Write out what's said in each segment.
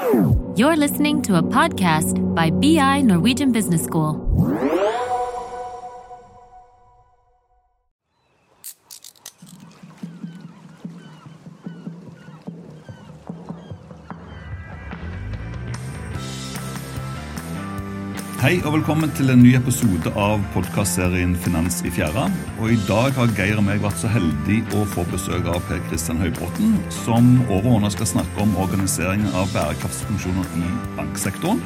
You're listening to a podcast by BI Norwegian Business School. Hei og velkommen til en ny episode av podkastserien Finans i fjæra. Og I dag har Geir og meg vært så heldig å få besøk av Per Kristian Høybråten, som overordnet skal snakke om organiseringen av bærekraftsfunksjoner i banksektoren.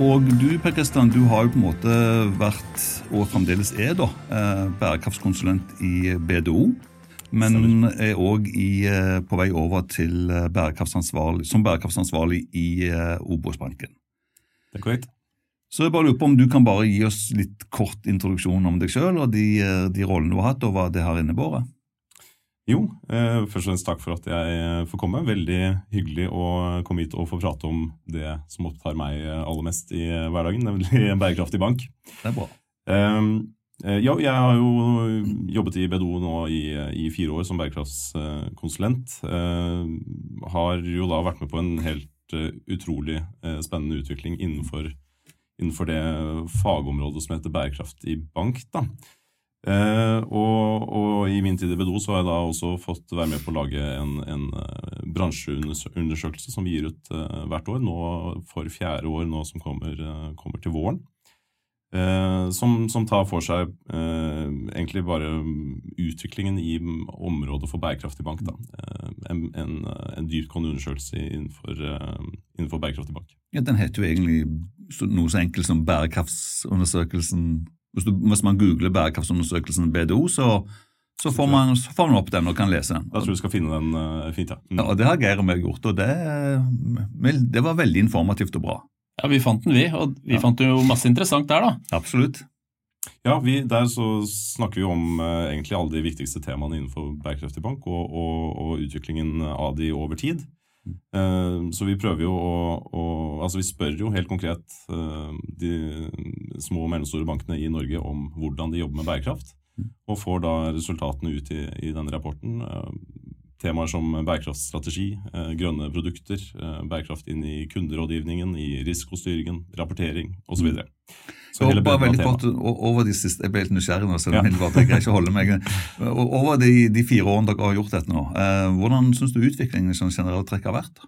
Og du Per Kristian, du har jo på en måte vært, og fremdeles er, da, eh, bærekraftskonsulent i BDO. Men er òg på vei over til eh, bærekraftsansvarlig, som bærekraftsansvarlig i eh, Obos-banken. Det er korrekt. Så jeg bare lurer på om du kan bare gi oss litt kort introduksjon om deg sjøl og de, eh, de, rollene du har hatt, og hva det har innebåret? Jo, eh, først og fremst takk for at jeg eh, får komme. Veldig hyggelig å komme hit og få prate om det som opptar meg eh, aller mest i hverdagen, nemlig en bærekraftig bank. Det er bra. Eh, ja, jeg har jo jobbet i BDO nå i, i fire år som bærekraftskonsulent. Eh, har jo da vært med på en helt utrolig spennende utvikling innenfor innenfor det fagområdet som heter bærekraftig bank. da. Eh, og, og, i min tid i BDO så har jeg da også fått være med på å lage en, en uh, bransjeundersøkelse som vi gir ut uh, hvert år, nå for fjerde år nå som kommer, uh, kommer til våren. Som, som, tar for seg egentlig bare utviklingen i området for bærekraftig bank. Da. En, en, en dyptgående undersøkelse innenfor, innenfor bærekraftig bank. Ja, Den heter jo egentlig noe så enkelt som bærekraftsundersøkelsen Hvis, du, hvis man googler bærekraftsundersøkelsen BDO, så, så, får man, så, får man, opp den og kan lese den. Jeg tror du skal finne den uh, fint, ja. Mm. ja. Det har Geir og meg gjort, og det, det, var veldig informativt og bra. Ja, Vi fant den, vi. Og vi ja. fant jo masse interessant der, da. Absolutt. Ja, vi, Der så snakker vi om eh, egentlig alle de viktigste temaene innenfor bærekraftig bank, og, og, og utviklingen av de over tid. Eh, så vi prøver jo å, å, Altså vi spør jo helt konkret eh, de små og mellomstore bankene i Norge om hvordan de jobber med bærekraft, og får da resultatene ut i, i denne rapporten. Temaer som bærekraftstrategi, grønne produkter, bærekraft inn i kunderådgivningen, i risikostyringen, rapportering osv. Så hele bare veldig kort over de siste, Jeg ble helt nysgjerrig nå, så ja. jeg greier ikke å holde meg. Over de, de, fire årene dere har gjort dette nå, eh, hvordan syns du utviklingen som generelt trekk har vært?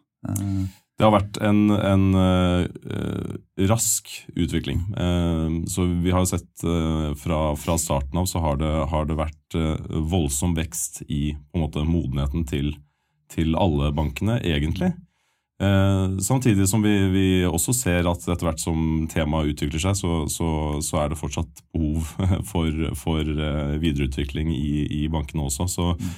Det har vært en, en uh, rask utvikling. Uh, så vi har sett uh, fra, fra, starten av så har det, har det vært voldsom vekst i måte, modenheten til, til alle bankene, egentlig. Samtidig som vi, vi, også ser at etter hvert som temaet utvikler seg, så, så, så, er det fortsatt behov for, for videreutvikling i, i, bankene også. Så, mm.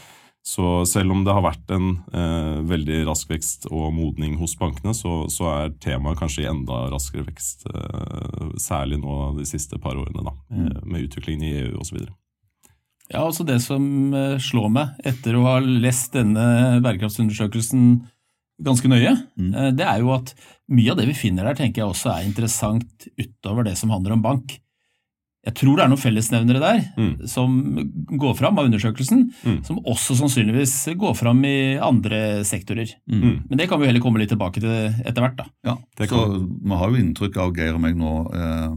Så, selv om det har vært en eh, veldig rask vekst og modning hos bankene, så, er temaet kanskje i enda raskere vekst, eh, særlig nå de siste par årene, da, mm. med utviklingen i EU osv. Ja, altså Det som slår meg etter å ha lest denne bærekraftsundersøkelsen ganske nøye, mm. Eh, det er jo at mye av det vi finner der, tenker jeg også er interessant utover det som handler om bank. Jeg tror det er noen fellesnevnere der mm. som går fram av undersøkelsen, mm. som også sannsynligvis går fram i andre sektorer. Mm. mm. Men det kan vi heller komme litt tilbake til etter hvert. da. Ja, så Vi har jo inntrykk av, Geir og meg nå, eh,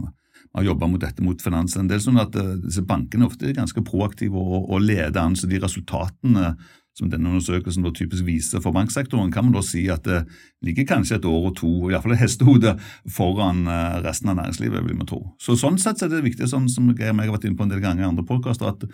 har jobba mot dette mot finans. En del sånn at eh, disse Bankene ofte er ganske proaktive og, og leder an, så de resultatene som denne undersøkelsen da typisk viser for banksektoren, kan man da si at det ligger kanskje et år og to, iallfall et hestehode, foran eh, resten av næringslivet, vil vi tro. Så Sånn sett er det viktig, sånn som jeg har vært inne på en del ganger i andre podkaster, at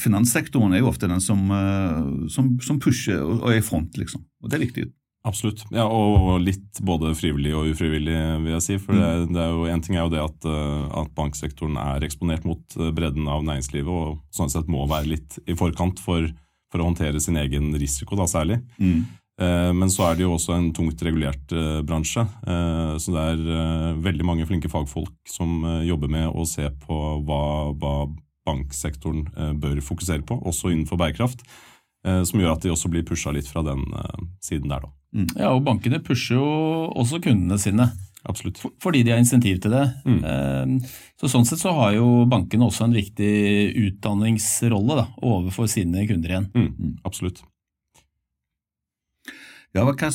finanssektoren er jo ofte den som, eh, som, som, pusher og er i front, liksom. Og det er viktig. Absolutt. Ja, og litt både frivillig og ufrivillig, vil jeg si. For det, det er jo, en ting er jo det at, eh, at, banksektoren er eksponert mot bredden av næringslivet, og sånn sett må være litt i forkant for for å håndtere sin egen risiko, da særlig. Mm. Eh, men så er det jo også en tungt regulert eh, bransje. Eh, så det er veldig mange flinke fagfolk som jobber med å se på hva, hva banksektoren bør fokusere på, også innenfor bærekraft. Som gjør at de også blir pusha litt fra den siden der, da. Mm. Ja, og bankene pusher jo også kundene sine. Absolutt. Fordi de har insentiv til det. Mm. Eh, så Sånn sett så har jo bankene også en viktig utdanningsrolle da, overfor sine kunder igjen. Mm. mm. Absolutt. Ja, hva, hva,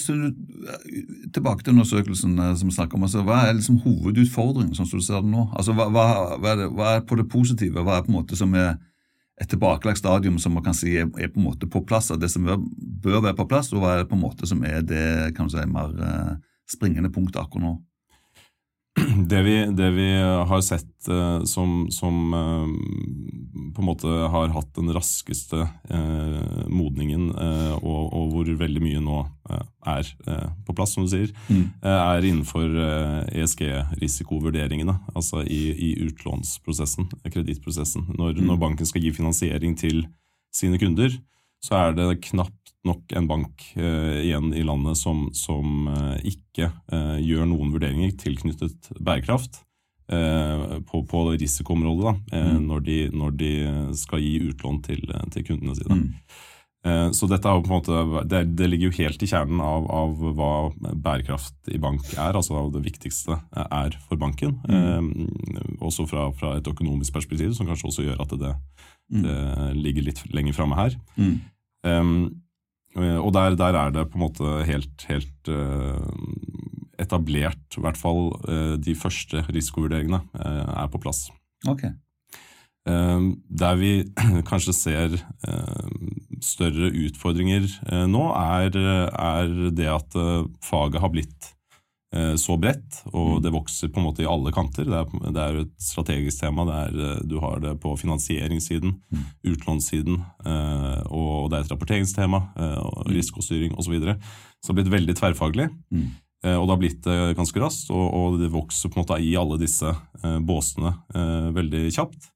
tilbake til undersøkelsen eh, som vi snakker om. Altså, hva er liksom hovedutfordringen, sånn som du ser det nå? Altså, hva, hva, hva, er det, hva, er på det positive? Hva er på en måte som er et tilbakelagt stadium som man kan si er, er på en måte på plass? av Det som bør, bør, være på plass, og hva er det på en måte som er det kan du si, mer uh, springende punktet akkurat nå? Det vi, det vi, har sett uh, som, som uh, på en måte har hatt den raskeste eh, modningen, og, og, hvor veldig mye nå er på plass, som du sier, mm. er innenfor ESG-risikovurderingene. Altså i, i, utlånsprosessen, kredittprosessen. Når, mm. når banken skal gi finansiering til sine kunder, så er det knapt nok en bank eh, igjen i landet som, som eh, ikke eh, gjør noen vurderinger tilknyttet bærekraft eh, på, på risikoområdet da, eh, mm. når, de, når, de, skal gi utlån til, til kundene sine. Mm. Eh, så dette er på en måte, det, det, ligger jo helt i kjernen av, av, hva bærekraft i bank er. altså Det viktigste er for banken. Mm. også fra, fra, et økonomisk perspektiv, som kanskje også gjør at det, mm. det ligger litt lenger framme her. Um, og der, der, er det på en måte helt, helt uh, etablert, i hvert fall uh, de første risikovurderingene er på plass. Okay. Der vi kanskje ser større utfordringer nå, er, er det at faget har blitt Eh, så bredt, og mm. det vokser på en måte i alle kanter. Det er, det er et strategisk tema. Er, eh, du har det på finansieringssiden, mm. utlånssiden, eh, og det er et rapporteringstema, og mm. risikostyring osv. Så, videre. så det har blitt veldig tverrfaglig. Mm. Og det har blitt det ganske raskt, og, og, det vokser på en måte i alle disse båsene veldig kjapt.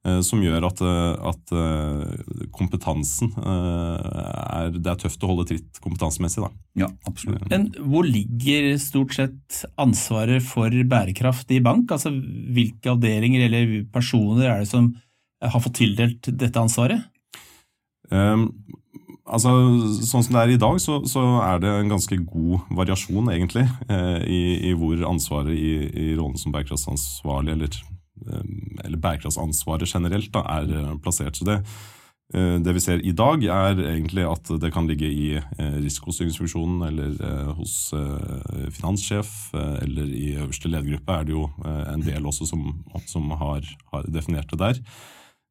Eh, som gjør at, eh, at, eh, kompetansen er, Det er tøft å holde tritt kompetansemessig. Da. Ja, absolutt. Men hvor ligger stort sett ansvaret for bærekraft i bank? Altså Hvilke avdelinger eller personer er det som har fått tildelt dette ansvaret? Um, altså, Sånn som det er i dag, så, så er det en ganske god variasjon, egentlig, eh, i, i, hvor ansvaret i, i rollen som bærekraftsansvarlig eller eller bærekraftsansvaret generelt da, er eh, plassert. Så det, eh, det vi ser i dag, er egentlig at det kan ligge i risikostyringsfunksjonen eller hos finanssjef eller i øverste ledergruppe er det jo en del også som, som har, har, definert det der.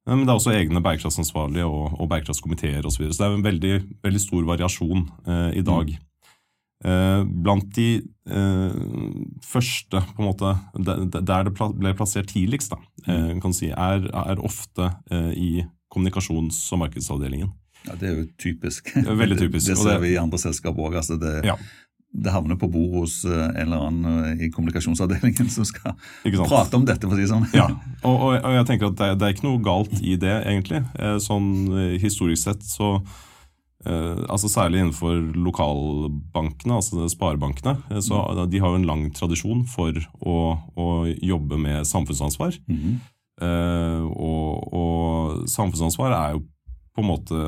Men det er også egne bærekraftsansvarlige og, og bærekraftskomiteer osv. Så, videre. så det er en veldig, veldig stor variasjon eh, i dag. Mm. Eh, blant de eh, første, på en måte, der det ble plassert tidligst, da, eh, kan si, er, er ofte i kommunikasjons- og markedsavdelingen. Ja, Det er jo typisk. Det, Veldig typisk. det, ser vi i andre selskaper òg. Altså det, ja. det, havner på bordet hos en eller annen i kommunikasjonsavdelingen som skal prate om dette. for å si sånn. Ja, og, og, og jeg tenker at det, det, er ikke noe galt i det, egentlig. Sånn Historisk sett så Uh, altså Særlig innenfor lokalbankene, altså sparebankene. Uh, så mm. De har jo en lang tradisjon for å, å jobbe med samfunnsansvar. Mm. Uh, og, og, samfunnsansvar er jo på en måte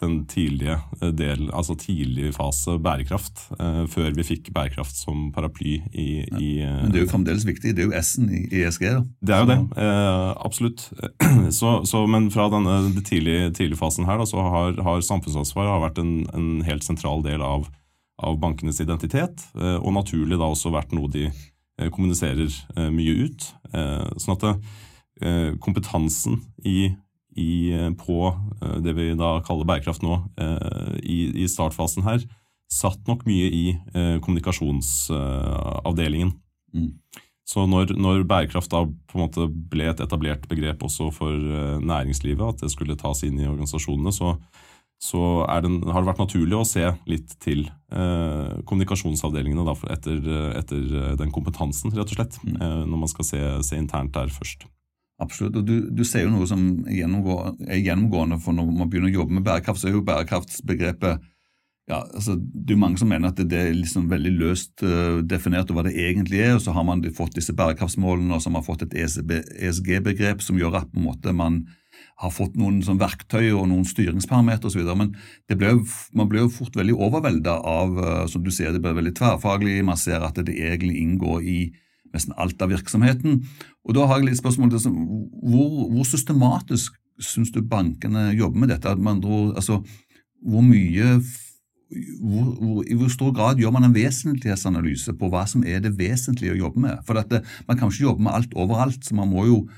den tidlige eh, del, altså tidlig fase bærekraft, uh, før vi fikk bærekraft som paraply i, ja. i uh, Men det er jo fremdeles viktig. Det er jo S-en i ESG. da. Det er jo det, uh, absolutt. Så, så, men fra denne den tidlige, tidlige, fasen her da, så har, har samfunnsansvaret har vært en, en, helt sentral del av, av bankenes identitet, og naturlig da også vært noe de kommuniserer mye ut. sånn at kompetansen i i, eh, på eh, det vi da kaller bærekraft nå, eh, i, i startfasen her, satt nok mye i kommunikasjonsavdelingen. Mm. Så når, når, bærekraft da på en måte ble et etablert begrep også for næringslivet, at det skulle tas inn i organisasjonene, så, så det, har det vært naturlig å se litt til eh, kommunikasjonsavdelingene da, etter, etter, den kompetansen, rett og slett. Mm. Eh, når man skal se, se internt der først. Absolutt. og du, du, ser jo noe som er gjennomgående for når man begynner å jobbe med bærekraft, så er jo bærekraftsbegrepet ja, altså, Det er mange som mener at det, er liksom veldig løst uh, definert hva det egentlig er. og Så har man fått disse bærekraftsmålene og så har man fått et ESG-begrep e som gjør at måte man har fått noen sånn verktøy og noen styringsparametere osv. Men ble man blir jo fort veldig overvelda av uh, som du sier, det blir veldig tverrfaglig. Man ser at det egentlig inngår i nesten alt av virksomheten. Og Da har jeg litt spørsmål til hvor, hvor systematisk syns du bankene jobber med dette? At man dro, altså, hvor mye hvor, hvor, I hvor stor grad gjør man en vesentlighetsanalyse på hva som er det vesentlige å jobbe med? For det, Man kan ikke jobbe med alt overalt, så man må jo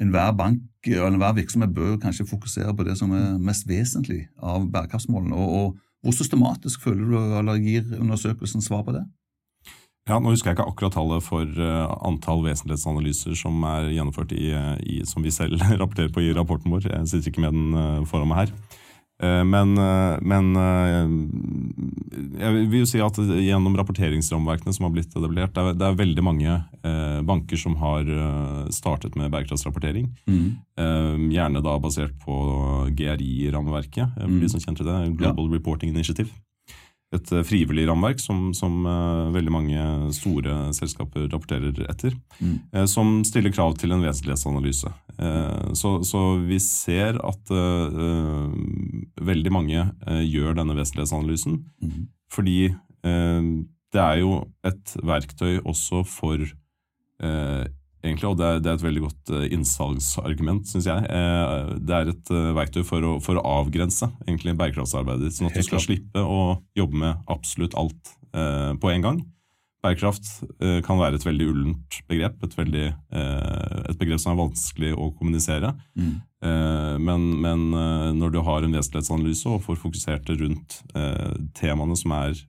enhver bank eller enhver virksomhet bør kanskje fokusere på det som er mest vesentlig av bærekraftsmålene. Og, og Hvor systematisk føler du eller gir undersøkelsen svar på det? Ja, Nå husker jeg ikke akkurat tallet for uh, antall vesentlighetsanalyser som er gjennomført i, i, som vi selv rapporterer på i rapporten vår. Jeg sitter ikke med den uh, foran meg her. Men, men jeg vil jo si at gjennom rapporteringsrammeverkene som har blitt etablert, det er, det er veldig mange banker som har startet med bærekraftsrapportering. Mm. gjerne da basert på GRI-rammeverket, for mm. de som kjente det. Global ja. Reporting Initiative et eh, frivillig rammeverk som, som uh, veldig mange store selskaper rapporterer etter, mm. uh, som stiller krav til en vesentlighetsanalyse. Uh, så, så, vi ser at veldig mange gjør denne vesentlighetsanalysen, mm. fordi det er jo et verktøy også for egentlig, og det er, det er, et veldig godt uh, innsalgsargument, syns jeg. Uh, det er et uh, verktøy for å, for å, avgrense egentlig bærekraftsarbeidet sånn at du skal slippe å jobbe med absolutt alt på en gang. Bærekraft kan være et veldig ullent begrep, et, veldig, et, begrep som er vanskelig å kommunisere. Mm. men, men når du har en vesentlighetsanalyse og får fokusert det rundt temaene som er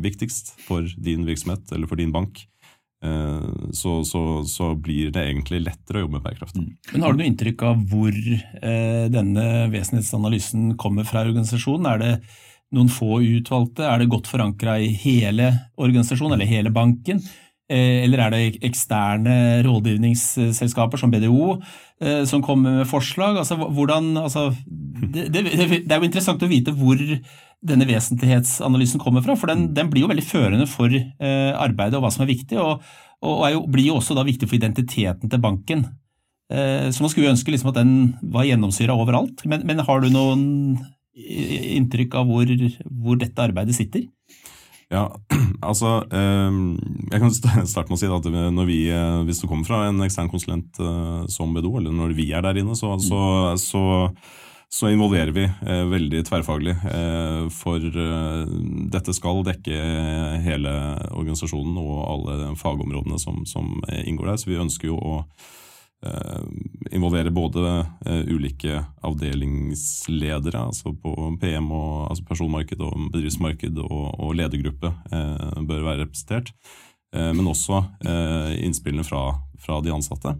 viktigst for din virksomhet eller for din bank, Eh, så, så, så, blir det egentlig lettere å jobbe med bærekraft. Mm. Men Har du noe inntrykk av hvor eh, denne vesenhetsanalysen kommer fra organisasjonen? Er det noen få utvalgte? Er det godt forankra i hele organisasjonen eller hele banken? Eh, eller er det eksterne rådgivningsselskaper som BDO som kommer med forslag? Altså, hvordan, altså, det, det, det, er jo interessant å vite hvor denne vesentlighetsanalysen kommer fra, for den, den blir jo veldig førende for eh, arbeidet og hva som er viktig, og, og jo, blir jo også da viktig for identiteten til banken. Eh, så man skulle ønske liksom at den var gjennomsyra overalt, men, men, har du noen inntrykk av hvor, hvor dette arbeidet sitter? Ja, altså eh, Jeg kan starte med å si at vi, eh, hvis du kommer fra en ekstern konsulent eh, som BDO, eller når vi er der inne, så, så, så så involverer vi eh, veldig tverrfaglig. Eh, for eh, dette skal dekke hele organisasjonen og alle fagområdene som, som inngår der. Så vi ønsker jo å eh, involvere både eh, ulike avdelingsledere, altså på PM, og, altså personmarked og bedriftsmarked og, og ledergruppe eh, bør være representert. men også innspillene fra, fra de ansatte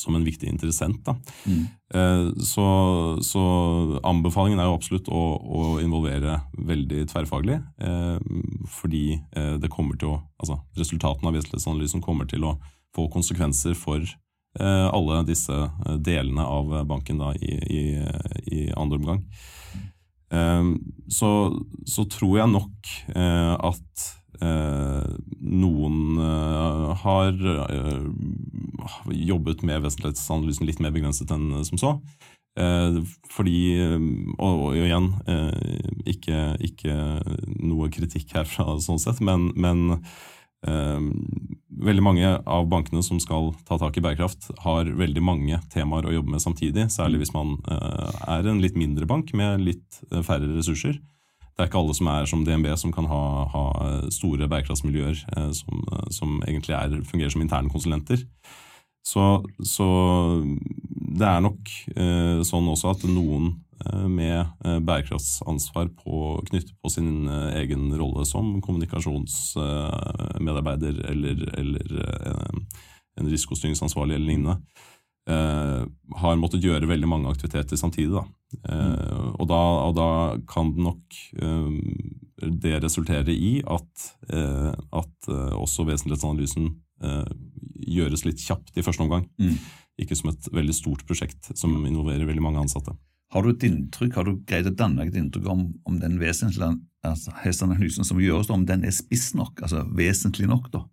som en viktig interessent. Mm. Eh, så, så, anbefalingen er jo absolutt å, å involvere veldig tverrfaglig. Eh, fordi eh, det kommer til å, altså resultatene av vesentlighetsanalysen kommer til å få konsekvenser for alle disse delene av banken da, i, i, i andre omgang. Så, så, tror jeg nok at Eh, noen har jobbet med vesentlighetsanalysen litt mer begrenset enn som så. Fordi, og, og igjen, ikke, ikke, noe kritikk herfra sånn sett, men, men veldig mange av bankene som skal ta tak i bærekraft, har veldig mange temaer å jobbe med samtidig. Særlig hvis man er en litt mindre bank med litt færre ressurser. Det er ikke alle som er som DNB, som kan ha, ha store bærekraftsmiljøer eh, som, som, egentlig er, fungerer som interne konsulenter. Så, så, det er nok eh, sånn også at noen eh, med eh, bærekraftsansvar på, knyttet på sin eh, egen rolle som kommunikasjonsmedarbeider eller, eller eh, en risikostyringsansvarlig eller lignende, eh, har måttet gjøre veldig mange aktiviteter samtidig. Da. Eh, og, da, og, da, kan nok eh, det resultere i at, eh, at eh, også vesentlighetsanalysen eh, gjøres litt kjapt i første omgang. Mm. Ikke som et veldig stort prosjekt som involverer veldig mange ansatte. Har du et inntrykk, har du greid å danne et inntrykk om, om den vesentlighetsanalysen altså, som gjøres, om den er spiss nok, altså vesentlig nok? da?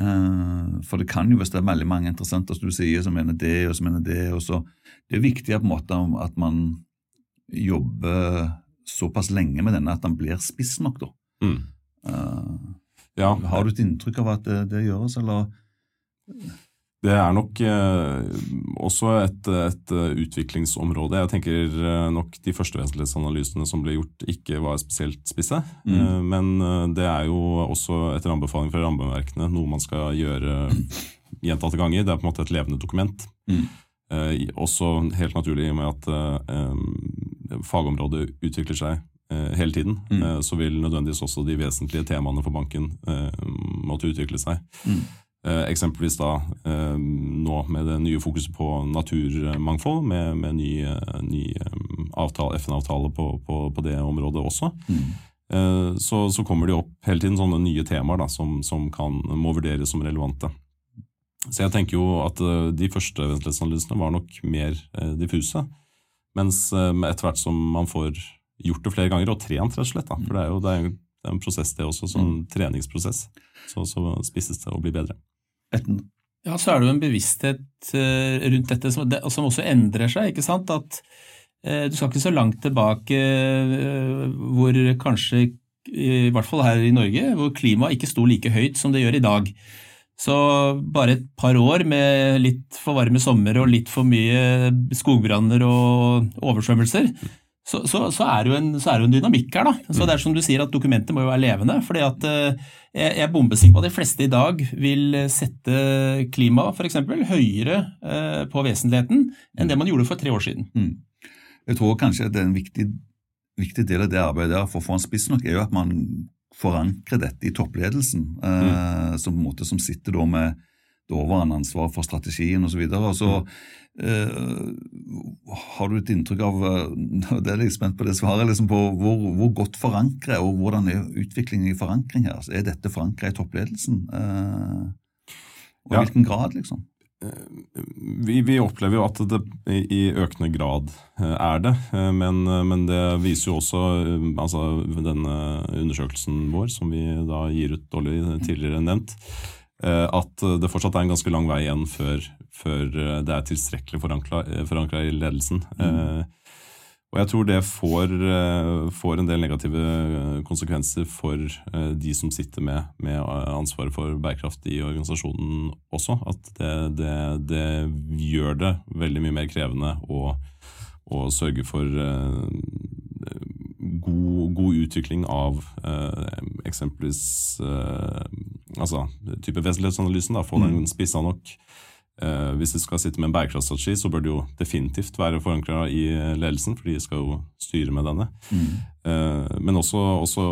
Eh, for det kan jo, hvis det er veldig mange interessenter som du sier, som mener det og som mener det og så, Det er viktig på en måte at man jobber såpass lenge med denne at den blir spiss nok, da. Mm. Uh, ja. Har du et inntrykk av at det, det gjøres, eller? Det er nok eh, også et, et, utviklingsområde. Jeg tenker eh, nok de første vesentlighetsanalysene som ble gjort, ikke var spesielt spisse. Mm. Eh, men eh, det er jo også etter anbefaling fra rammeverkene noe man skal gjøre gjentatte ganger. Det er på en måte et levende dokument. Mm. Eh, også helt naturlig i og med at eh, fagområdet utvikler seg hele tiden, mm. så vil nødvendigvis også de vesentlige temaene for banken måtte utvikle seg. Mm. Eh, eksempelvis da eh, nå med det nye fokuset på naturmangfold, med, med ny, eh, ny FN-avtale på, på, på, det området også. Mm. Så, så, kommer det opp hele tiden sånne nye temaer da, som, som kan, må vurderes som relevante. Så jeg tenker jo at de første ventelighetsanalysene var nok mer diffuse. Mens etter hvert som man får gjort det flere ganger, og trent rett og slett, da, for det er jo det er en prosess det også, sånn mm. treningsprosess, så, så spisses det og blir bedre etten. Ja, så er det jo en bevissthet eh, rundt dette som, som også endrer seg. ikke sant? At eh, Du skal ikke så langt tilbake eh, hvor kanskje, i hvert fall her i Norge, hvor klimaet ikke sto like høyt som det gjør i dag. Så bare et par år med litt for varme sommer og litt for mye skogbranner og oversvømmelser, så, så, så, er det jo en, en, dynamikk her. da. Så Det er som du sier at dokumentet må jo være levende. fordi at eh, jeg, er bombesikker på at de fleste i dag vil sette klima eksempel, høyere eh, på vesentligheten enn det man gjorde for tre år siden. Mm. Jeg tror kanskje at en viktig, viktig, del av det arbeidet der for å få en spiss nok, er jo at man forankrer dette i toppledelsen, eh, mm. som, på en måte, som sitter da med det overordnede ansvaret for strategien osv. Så, videre. så har du et inntrykk av uh, det er jeg spent på det svaret, liksom på hvor, hvor godt forankret og hvordan er utviklingen i forankring her? Altså, er dette forankret i toppledelsen? Uh, og i ja. hvilken grad, liksom? Vi, vi, opplever jo at det i økende grad er det, men, men det viser jo også altså, denne undersøkelsen vår, som vi da gir ut dårlig tidligere nevnt, at det fortsatt er en ganske lang vei igjen før før eh, det er tilstrekkelig forankra i ledelsen. Mm. Eh, og jeg tror det får, eh, får, en del negative konsekvenser for de som sitter med, med ansvaret for bærekraft i organisasjonen også. At det, det, det gjør det veldig mye mer krevende å, å sørge for god, god, utvikling av eksempelvis altså type vesentlighetsanalysen. Få den mm. spissa nok Eh, hvis du skal sitte med en bærekraftstrategi, så bør det jo definitivt være forankra i ledelsen, for de skal jo styre med denne. Mm. Eh, men også, også,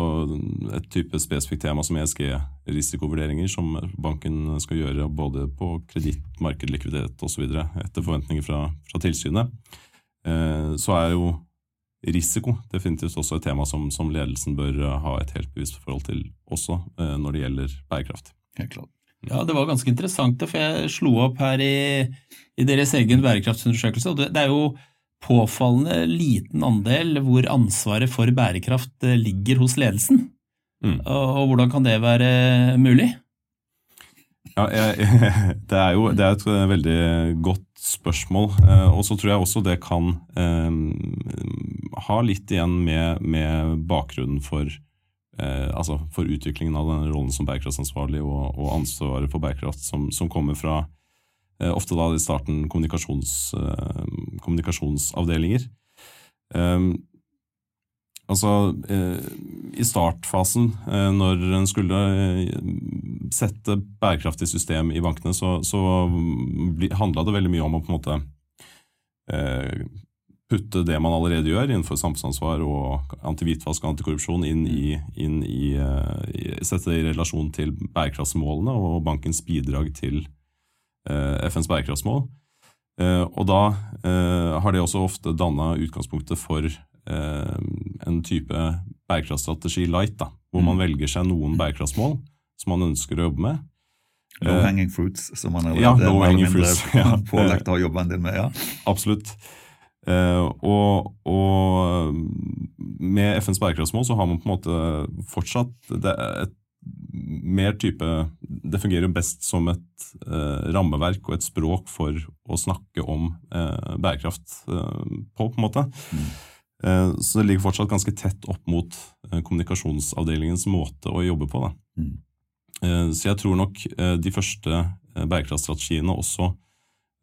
et type spesifikt tema som ESG-risikovurderinger, som banken skal gjøre både på kreditt, marked, likviditet osv. etter forventninger fra, fra tilsynet. Eh, så er jo risiko definitivt også et tema som, som ledelsen bør ha et helt bevisst forhold til også når det gjelder bærekraft. Helt klart. Ja, det var ganske interessant, for jeg slo opp her i, i deres egen bærekraftsundersøkelse. og det, det er jo påfallende liten andel hvor ansvaret for bærekraft eh, ligger hos ledelsen. Mm. Og, og, hvordan kan det være mulig? Ja, jeg, det er jo det er et veldig godt spørsmål. Eh, og så tror jeg også det kan eh, ha litt igjen med, med bakgrunnen for eh, altså for utviklingen av denne rollen som bærekraftsansvarlig og, og ansvaret for bærekraft som, som kommer fra eh, ofte da i starten kommunikasjons, eh, kommunikasjonsavdelinger. Um, altså, eh, I startfasen, eh, når en skulle sette bærekraftig system i bankene, så, så handla det veldig mye om å på en måte putte det man allerede gjør innenfor samfunnsansvar og antihvitvask og antikorrupsjon, inn i, inn i, sette det i relasjon til bærekraftsmålene og bankens bidrag til FNs bærekraftsmål. Og da har det også ofte danna utgangspunktet for en type bærekraftstrategi light, da, hvor man mm. velger seg noen bærekraftsmål som man ønsker å jobbe med. Low hanging fruits, som man har ja, low hanging fruits, pålagt å jobbe en del med. ja. Absolutt. Uh, og, og, med FNs bærekraftsmål så har man på en måte fortsatt det, et mer type Det fungerer best som et eh, rammeverk og et språk for å snakke om eh, bærekraft på, på en måte. Mm. Så det ligger fortsatt ganske tett opp mot kommunikasjonsavdelingens måte å jobbe på. Mm. så jeg tror nok de første eh, bærekraftstrategiene også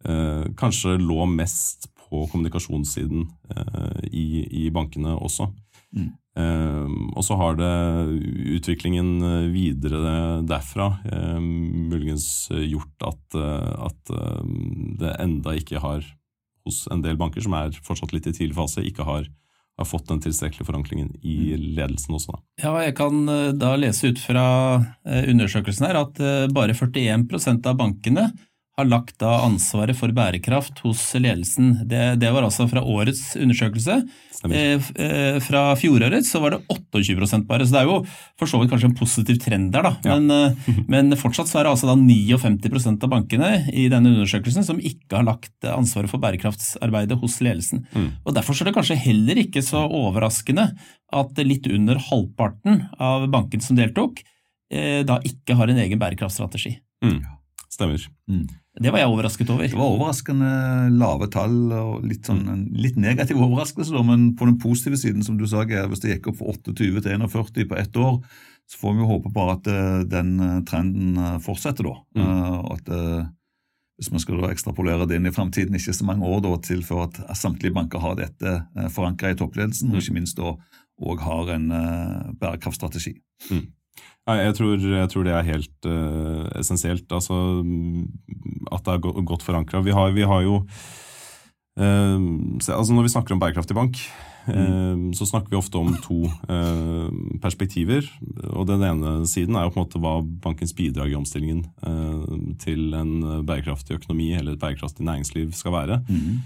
eh, kanskje lå mest på kommunikasjonssiden eh, i, i, bankene også. Mm. Eh, og så har det utviklingen eh, videre derfra eh, muligens gjort at, at det enda ikke har, hos en del banker som er fortsatt litt i tidlig fase, ikke har har fått den tilstrekkelige forankringen i mm. ledelsen også. Da. Ja, Jeg kan da lese ut fra undersøkelsen her at bare 41% av bankene har lagt da ansvaret for bærekraft hos ledelsen. Det, det var altså fra årets undersøkelse. Eh, eh, fra fjoråret så var det 28% bare, så det er jo for så vidt kanskje en positiv trend der. da. Ja. Men, eh, men, fortsatt så er det altså da 59% av bankene i denne undersøkelsen som ikke har lagt ansvaret for bærekraftsarbeidet hos ledelsen. Mm. Og Derfor er det kanskje heller ikke så overraskende at litt under halvparten av bankene som deltok, eh, da ikke har en egen bærekraftstrategi. Mm. Stemmer. Mm. Det var jeg overrasket over. Det var overraskende lave tall og litt, sånn, en litt negativ overraskelse, da, men på den positive siden, som du sa, hvis det gikk opp fra 28 til 41 på ett år, så får vi jo håpe på at uh, den eh, trenden uh, fortsetter. da. Mm. At Hvis man skal ekstrapolere det inn i framtiden, ikke så mange år da, til for at samtlige banker har dette forankra i toppledelsen, og mm. ikke minst da òg har en bærekraftstrategi. Mm. Jeg tror, jeg tror, det er helt uh, essensielt. Altså, at det er godt forankra. Vi, vi, har jo uh, altså Når vi snakker om bærekraftig bank, mm. uh, så snakker vi ofte om to perspektiver. og Den ene siden er jo på en måte hva bankens bidrag i omstillingen til en bærekraftig økonomi eller et bærekraftig næringsliv skal være. Mm.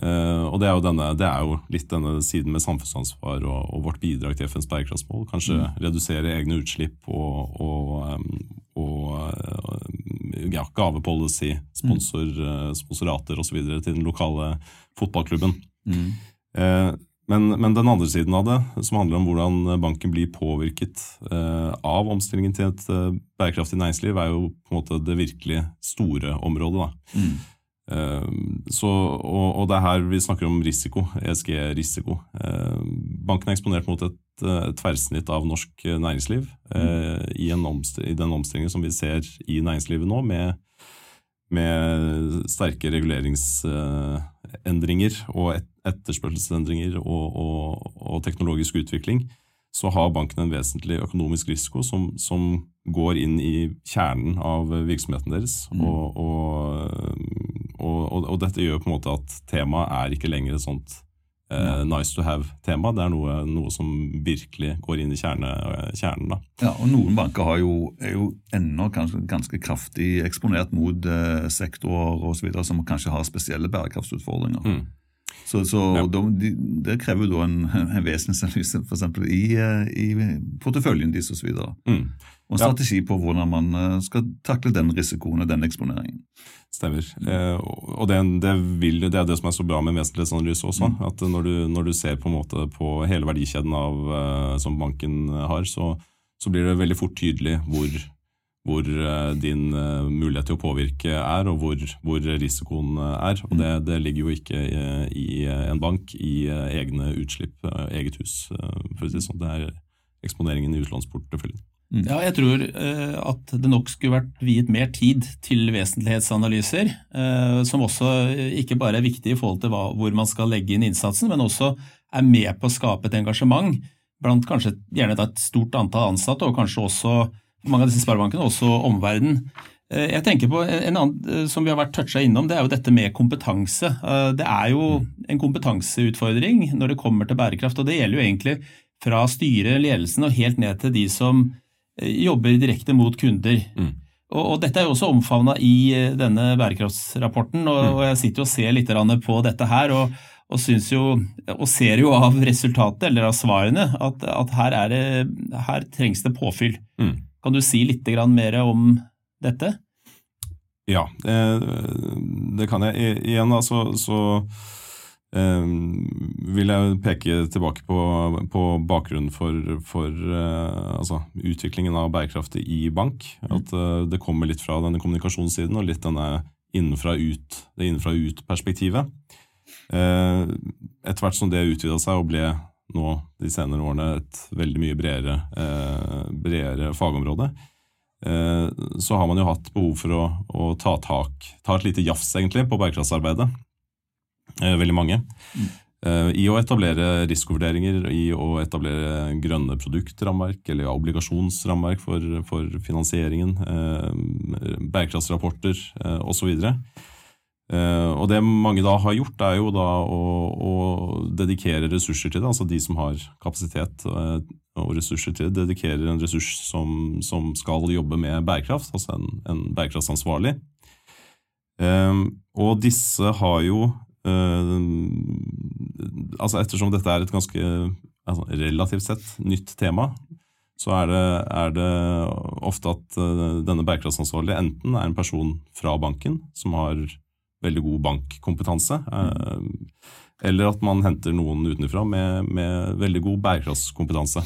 Uh, og det er, denne, det er, jo litt denne siden med samfunnsansvar og, og vårt bidrag til FNs bærekraftsmål. Kanskje mm. redusere egne utslipp og, og, um, og uh, ja, gavepolicy, sponsor, mm. uh, sponsorater osv. til den lokale fotballklubben. Mm. Men, men, den andre siden av det, som handler om hvordan banken blir påvirket av omstillingen til et bærekraftig næringsliv, er jo på en måte det virkelig store området. da. Mm. Ehm, så, og, og, det er her vi snakker om risiko, ESG-risiko. Ehm, banken er eksponert mot et, et tverrsnitt av norsk næringsliv mm. i, i, den omstillingen som vi ser i næringslivet nå, med, med sterke reguleringsendringer og et, etterspørselsendringer og, og, og, teknologisk utvikling, så har banken en vesentlig økonomisk risiko som, som går inn i kjernen av virksomheten deres. Mm. og, og og, og, dette gjør på en måte at temaet er ikke lenger et sånt uh, nice to have-tema. Det er noe, noe, som virkelig går inn i kjerne, kjernen. Da. Ja, og Noen banker jo, er jo ennå ganske, ganske kraftig eksponert mot uh, sektorer og så videre, som kanskje har spesielle bærekraftsutfordringer. Mm. Så, så ja. de, Det krever jo da en, en vesensanalyse. I, eh, i porteføljen deres osv. Mm. Og en strategi på hvordan man skal takle den risikoen og den eksponeringen. Stemmer. Eh, og det, det, vil, det, er det som er så bra med vesentlighetsanalyse også. Mm. at når du, når du, ser på, en måte på hele verdikjeden av, eh, som banken har, så, så, blir det veldig fort tydelig hvor, hvor eh, din uh, mulighet til å påvirke er, og hvor, hvor risikoen er. Og det, det, ligger jo ikke i, i en bank i egne utslipp, eget hus, for å si det sånn. Det er eksponeringen i utlånsporteføljen. Mm. Ja, jeg tror uh, at det nok skulle vært viet mer tid til vesentlighetsanalyser, uh, som også eh, ikke bare er viktig i forhold til hva, hvor man skal legge inn innsatsen, men også er med på å skape et engasjement blant kanskje gjerne et stort antall ansatte, og kanskje også mange av disse sparebankene, også omverdenen. Jeg tenker på En annen som vi har vært toucha innom, det er jo dette med kompetanse. Det er jo en kompetanseutfordring når det kommer til bærekraft, og det gjelder jo egentlig fra styret, ledelsen og helt ned til de som jobber direkte mot kunder. Mm. Og, og, Dette er jo også omfavna i eh, denne bærekraftsrapporten, og, mm. og, jeg sitter og ser litt på dette her. og, og, jo, og ser jo av resultatet, eller av svarene, at, at her, det, her, trengs det påfyll. Mm. Kan du si litt mer om dette? Ja, det, det kan jeg. Igjen, altså, så vil jeg peke tilbake på, på bakgrunnen for, for uh, altså, utviklingen av bærekraftig i bank. Mm. At uh, det kommer litt fra denne kommunikasjonssiden og litt denne innenfra ut, det innenfra-ut-perspektivet. Uh, Etter hvert som det utvida seg og ble nå de senere årene et veldig mye bredere, bredere fagområde, eh, så har man jo hatt behov for å, å ta tak, ta et lite jafs egentlig på bærekraftsarbeidet. Eh, veldig mange. Eh, I å etablere risikovurderinger, i å etablere grønne produktramverk eller obligasjonsramverk for, for finansieringen, eh, bærekraftsrapporter osv. Og det mange da har gjort, er jo da å, å, dedikere ressurser til det. Altså de som har kapasitet og ressurser til det, dedikerer en ressurs som, som skal jobbe med bærekraft, altså en, en bærekraftsansvarlig. Og disse har jo Altså ettersom dette er et ganske altså relativt sett nytt tema, så er det, er det ofte at denne bærekraftsansvarlige enten er en person fra banken som har veldig god bankkompetanse. mm. eller at man henter noen utenfra med, med veldig god bærekraftskompetanse.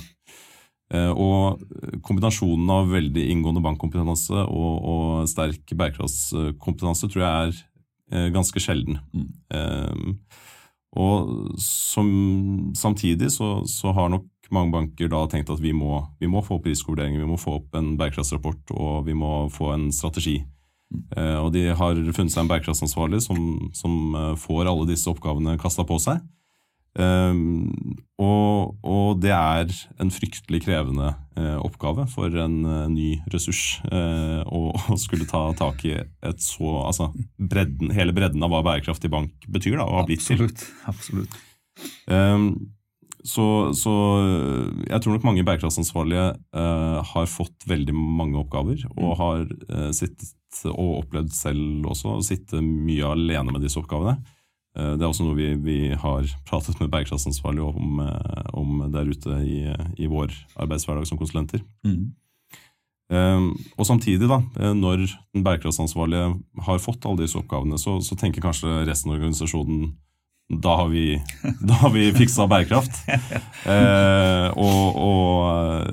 Eh, og kombinasjonen av veldig inngående bankkompetanse og, og sterk bærekraftskompetanse tror jeg er eh, ganske sjelden. Mm. Og som, samtidig så, så, har nok mange banker da tenkt at vi må, vi må få opp risikovurderinger, vi må få opp en bærekraftsrapport og vi må få en strategi. Mm. og de har funnet seg en bærekraftsansvarlig som, som uh, får alle disse oppgavene kasta på seg. Um, og, og, det er en fryktelig krevende uh, oppgave for en ny ressurs å, å, skulle ta tak i et så Altså bredden, hele bredden av hva bærekraftig bank betyr, da, og har blitt til. Absolutt. Um, så, så, jeg tror nok mange bærekraftsansvarlige uh, har fått veldig mange oppgaver, og har uh, sittet og opplevd selv også å sitte mye alene med disse oppgavene. Uh, det er også noe vi, vi har pratet med bærekraftsansvarlig om, om, der ute i, i, vår arbeidshverdag som konsulenter. Mm. og samtidig, da, når den bærekraftsansvarlige har fått alle disse oppgavene, så, så tenker kanskje resten av organisasjonen da har vi, da har vi fiksa bærekraft. Eh, og, og,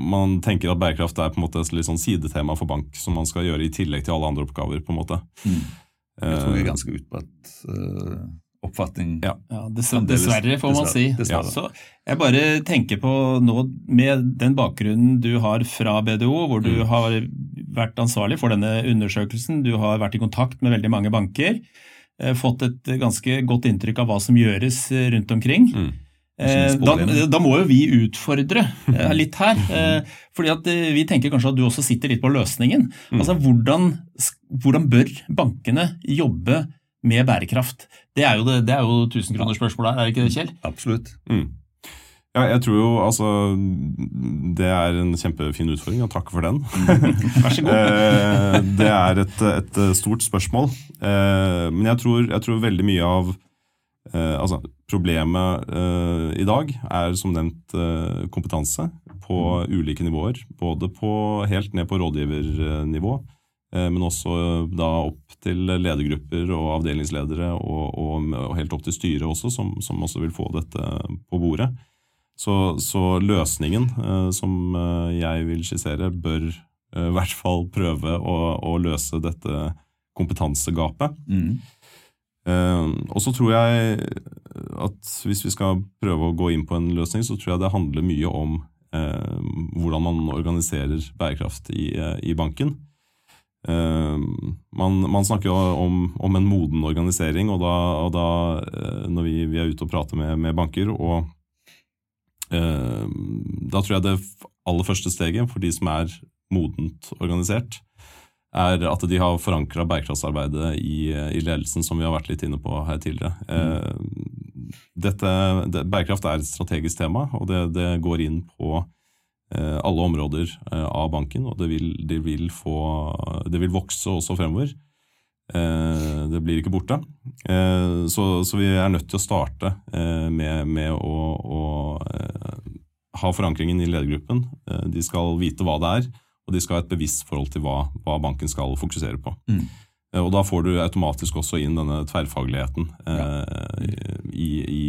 man tenker at bærekraft er på en måte et litt sånn sidetema for bank, som man skal gjøre i tillegg til alle andre oppgaver. på en måte. Mm. Jeg tror det er ganske utbredt uh, oppfatning. Ja, ja dessverre, dessverre, får man si. Dessverre. Så jeg bare tenker på nå, med den bakgrunnen du har fra BDO, hvor du mm. har vært ansvarlig for denne undersøkelsen, du har vært i kontakt med veldig mange banker. Eh, fått et ganske godt inntrykk av hva som gjøres eh, rundt omkring. Mm. Eh, da, da, må jo vi utfordre litt her. fordi at vi tenker kanskje at du også sitter litt på løsningen. Mm. Altså, hvordan, hvordan, bør bankene jobbe med bærekraft? Det er jo, det, det er jo tusenkronersspørsmålet her, er det ikke det, Kjell? Absolutt. Mm. Ja, jeg tror jo altså Det er en kjempefin utfordring, og takk for den. Vær så god. Eh, det er et, et, stort spørsmål. Eh, men jeg tror, jeg tror veldig mye av eh, Altså, problemet i dag er som nevnt kompetanse på ulike nivåer. Både på, helt ned på rådgivernivå, men også da opp til ledergrupper og avdelingsledere, og, og, og helt opp til styret også, som, som også vil få dette på bordet. Så, så løsningen uh, som uh, jeg vil skissere, bør uh, i hvert fall prøve å, å løse dette kompetansegapet. Mm. og så tror jeg at hvis vi skal prøve å gå inn på en løsning, så tror jeg det handler mye om hvordan man organiserer bærekraft i, i banken. Man, man, snakker jo om, om, en moden organisering, og da, og da når vi, vi, er ute og prater med, med banker og Eh, da tror jeg det aller første steget for de som er modent organisert, er at de har forankra bærekraftsarbeidet i, i, ledelsen, som vi har vært litt inne på her tidligere. Mm. Dette, det, bærekraft er et strategisk tema, og det, det går inn på eh, alle områder eh, av banken. Og det vil, det vil, få, det vil vokse også fremover. Eh, det blir ikke borte. Eh, så, så, vi er nødt til å starte eh, med, med å, å, ha forankringen i ledergruppen. De skal vite hva det er, og de skal ha et bevisst forhold til hva, hva banken skal fokusere på. Mm. Og Da får du automatisk også inn denne tverrfagligheten ja. i, i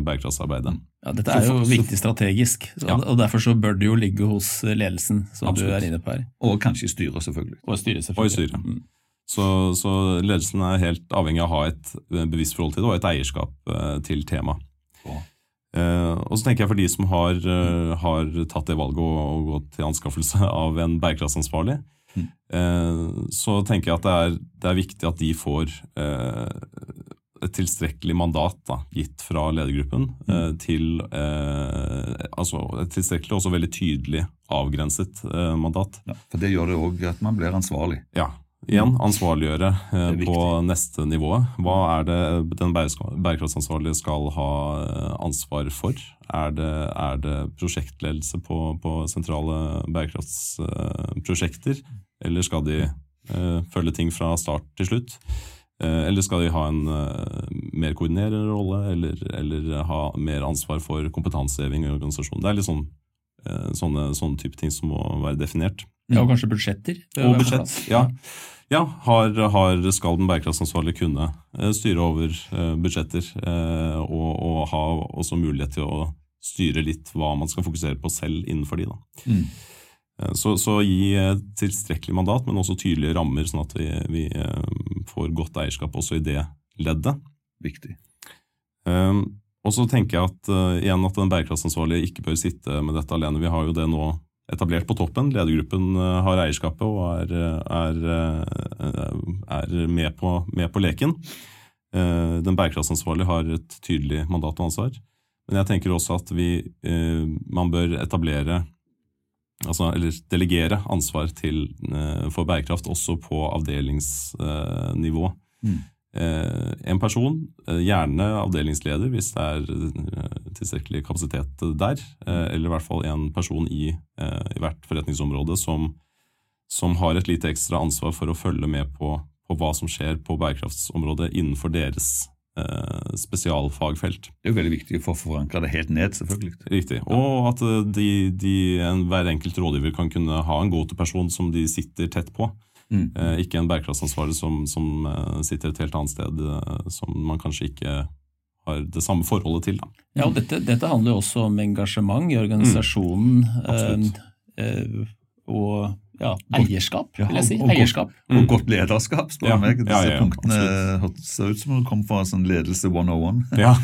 bærekraftsarbeidet. Ja, Dette er jo viktig strategisk, ja. og derfor så bør det jo ligge hos ledelsen. som Absolutt. du er inne på her. Og kanskje i styret, selvfølgelig. Og i styret, selvfølgelig. Og i styret. Mm. Så, så, ledelsen er helt avhengig av å ha et bevisst forhold til det og et eierskap eh, til temaet. Eh, og så tenker jeg for de som har, eh, har tatt det valget å, å gå til anskaffelse av en bærekraftsansvarlig, Mm. eh, så tenker jeg at det er, det er viktig at de får eh, et tilstrekkelig mandat da, gitt fra ledergruppen eh, til eh, altså et tilstrekkelig og også veldig tydelig avgrenset eh, mandat. Ja, for Det gjør det òg at man blir ansvarlig. Ja, igjen ansvarliggjøre Det er på neste nivå. Hva er det den bærekraftsansvarlige skal ha ansvar for? Er det, er det prosjektledelse på, på sentrale bærekraftsprosjekter? Eller skal de eh, følge ting fra start til slutt? Eh, eller skal de ha en eh, mer koordinerende rolle, eller, eller ha mer ansvar for kompetanseheving i organisasjonen? Det er litt sånn, sånne, sånne type ting som må være definert. Ja, og kanskje budsjetter. Og budsjett, ja. Ja, har, har, skal den bærekraftsansvarlige kunne styre over budsjetter og, og ha også mulighet til å styre litt hva man skal fokusere på selv innenfor de. Da. Mm. Eh, Så, så gi eh, tilstrekkelig mandat, men også tydelige rammer, sånn at vi, vi eh, får godt eierskap også i det leddet. Viktig. Um, og så tenker jeg at uh, igjen at den bærekraftsansvarlige ikke bør sitte med dette alene. Vi har jo det nå etablert på toppen. Ledergruppen uh, har eierskapet og er, er, er med, på, med på leken. Uh, den bærekraftsansvarlige har et tydelig mandat og ansvar. Men jeg tenker også at vi, man bør etablere Altså, eller delegere ansvar til, uh, for bærekraft også på avdelingsnivå. Mm. Eh, en person, eh, gjerne avdelingsleder hvis det er eh, tilstrekkelig kapasitet der, eh, eller i hvert fall en person i, eh, i hvert forretningsområde som, som har et lite ekstra ansvar for å følge med på, på hva som skjer på bærekraftsområdet innenfor deres eh, spesialfagfelt. Det er jo veldig viktig for å forankre det helt ned, selvfølgelig. Riktig. Og at eh, de, de, en, hver enkelt rådgiver kan kunne ha en go-to-person som de sitter tett på. Mm. Eh, ikke en bærekraftsansvarlig som, som eh, sitter et helt annet sted, eh, som man kanskje ikke har det samme forholdet til. Da. Ja, og dette, dette handler jo også om engasjement i organisasjonen. absolutt. eh, eh, og ja, eierskap, vil jeg si. og- og- Eierskap. Og godt lederskap, spør Ja, meg. Disse ja, ja, ja, punktene hørtes- ser ut som det kommer fra sånn ledelse 101. Ja,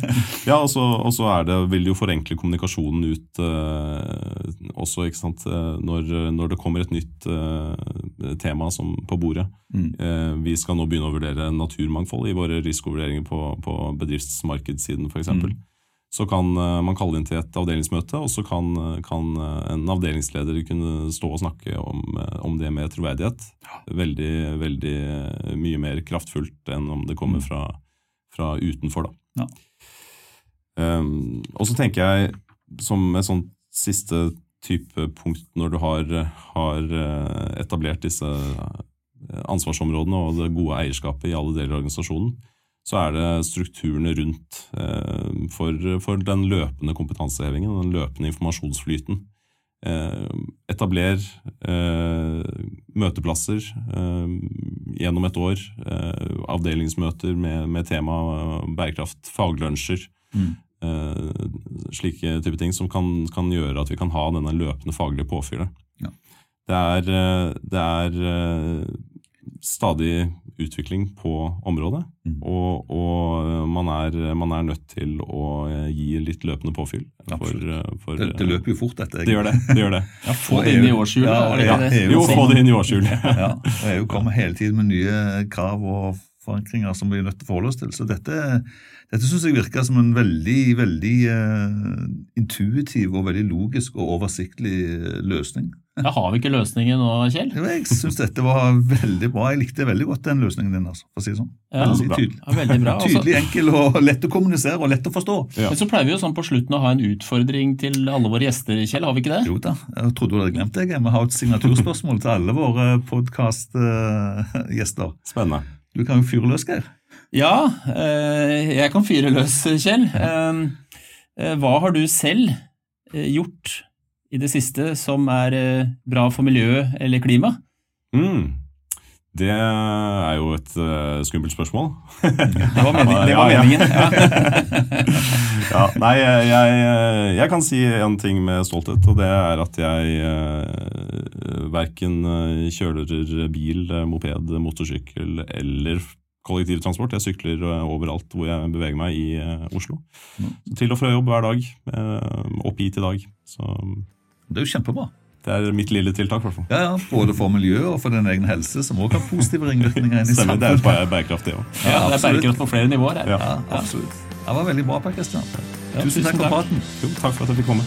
ja og så og så er det, vil det jo forenkle kommunikasjonen ut eh, også, ikke sant. Eh, Når, når det kommer et nytt eh, tema som, på bordet. Mm. Eh, vi skal nå begynne å vurdere naturmangfold i våre risikovurderinger på, på bedriftsmarkedssiden f.eks. Mm. Så kan eh, man kalle inn til et avdelingsmøte, og så kan, eh, kan eh, en avdelingsleder kunne stå og snakke om, om det med troverdighet. Veldig, veldig mye mer kraftfullt enn om det kommer Mm. fra, fra utenfor, da. Ja. Um, og så tenker jeg, som et sånt siste type punkt når du har, har etablert disse ansvarsområdene og det gode eierskapet i alle deler av organisasjonen, så er det strukturene rundt eh, for, for den løpende kompetansehevingen og den løpende informasjonsflyten. Eh, etabler eh, møteplasser gjennom et år, avdelingsmøter med, med tema bærekraft, faglunsjer, Mm. slike type ting som kan, kan gjøre at vi kan ha denne løpende faglige påfyllet. Ja. Det det er stadig utvikling på området, Mm. og, og man, er, man er nødt til å eh, gi litt løpende påfyll. For, eh, for, Det, det løper jo fort, dette. det gjør det. det, gjør det. Ja, få det inn i årshjulet, Ja, ja, Jo, få det inn i årshjulet. Ja, og EU kommer hele tiden med nye krav og forankringer som vi er nødt til å forholde oss til. Så dette, dette syns jeg virker som en veldig, veldig uh, intuitiv og veldig logisk og oversiktlig eh, løsning. Da har vi ikke løsningen nå, Kjell? Jo, Jeg syns dette var veldig bra. Jeg likte veldig godt den løsningen din. altså, for å si det sånn. Ja, Veldig bra. tydelig. Ja, veldig bra. Altså, Tydelig, enkel og lett å kommunisere og lett å forstå. Ja. men så pleier vi jo sånn på slutten å ha en utfordring til alle våre gjester, Kjell, har vi ikke det? Jo da, jeg trodde du hadde glemt det. Vi har et signaturspørsmål til alle våre podkastgjester. Spennende. Du kan jo fyre løs, Geir. Ja, eh, jeg kan fyre løs, Kjell. Eh, eh, Hva har du selv eh, gjort i det siste som er bra for miljøet eller klima? Mm. Det er jo et uh, skummelt spørsmål. Det var meningen. Det var meningen. Ja. ja, nei, jeg, jeg, kan si en ting med stolthet, og det er at jeg uh, verken eh, kjører bil, eh, moped, motorsykkel eller kollektivtransport. Jeg sykler eh, overalt hvor jeg beveger meg i eh, Oslo. Til og fra jobb hver dag. Uh, Opp hit i dag. Så Det er jo kjempebra. Det er mitt lille tiltak, Hvertfall. Ja, ja, Både for miljøet og for din egen helse, som også har positive ringvirkninger inn i samfunnet. det er bærekraftig òg. Ja, det er bærekraft på flere nivåer. Ja, absolutt. Det var veldig bra, Per Kristian. Tusen takk for praten. Jo, takk for at jeg fikk komme.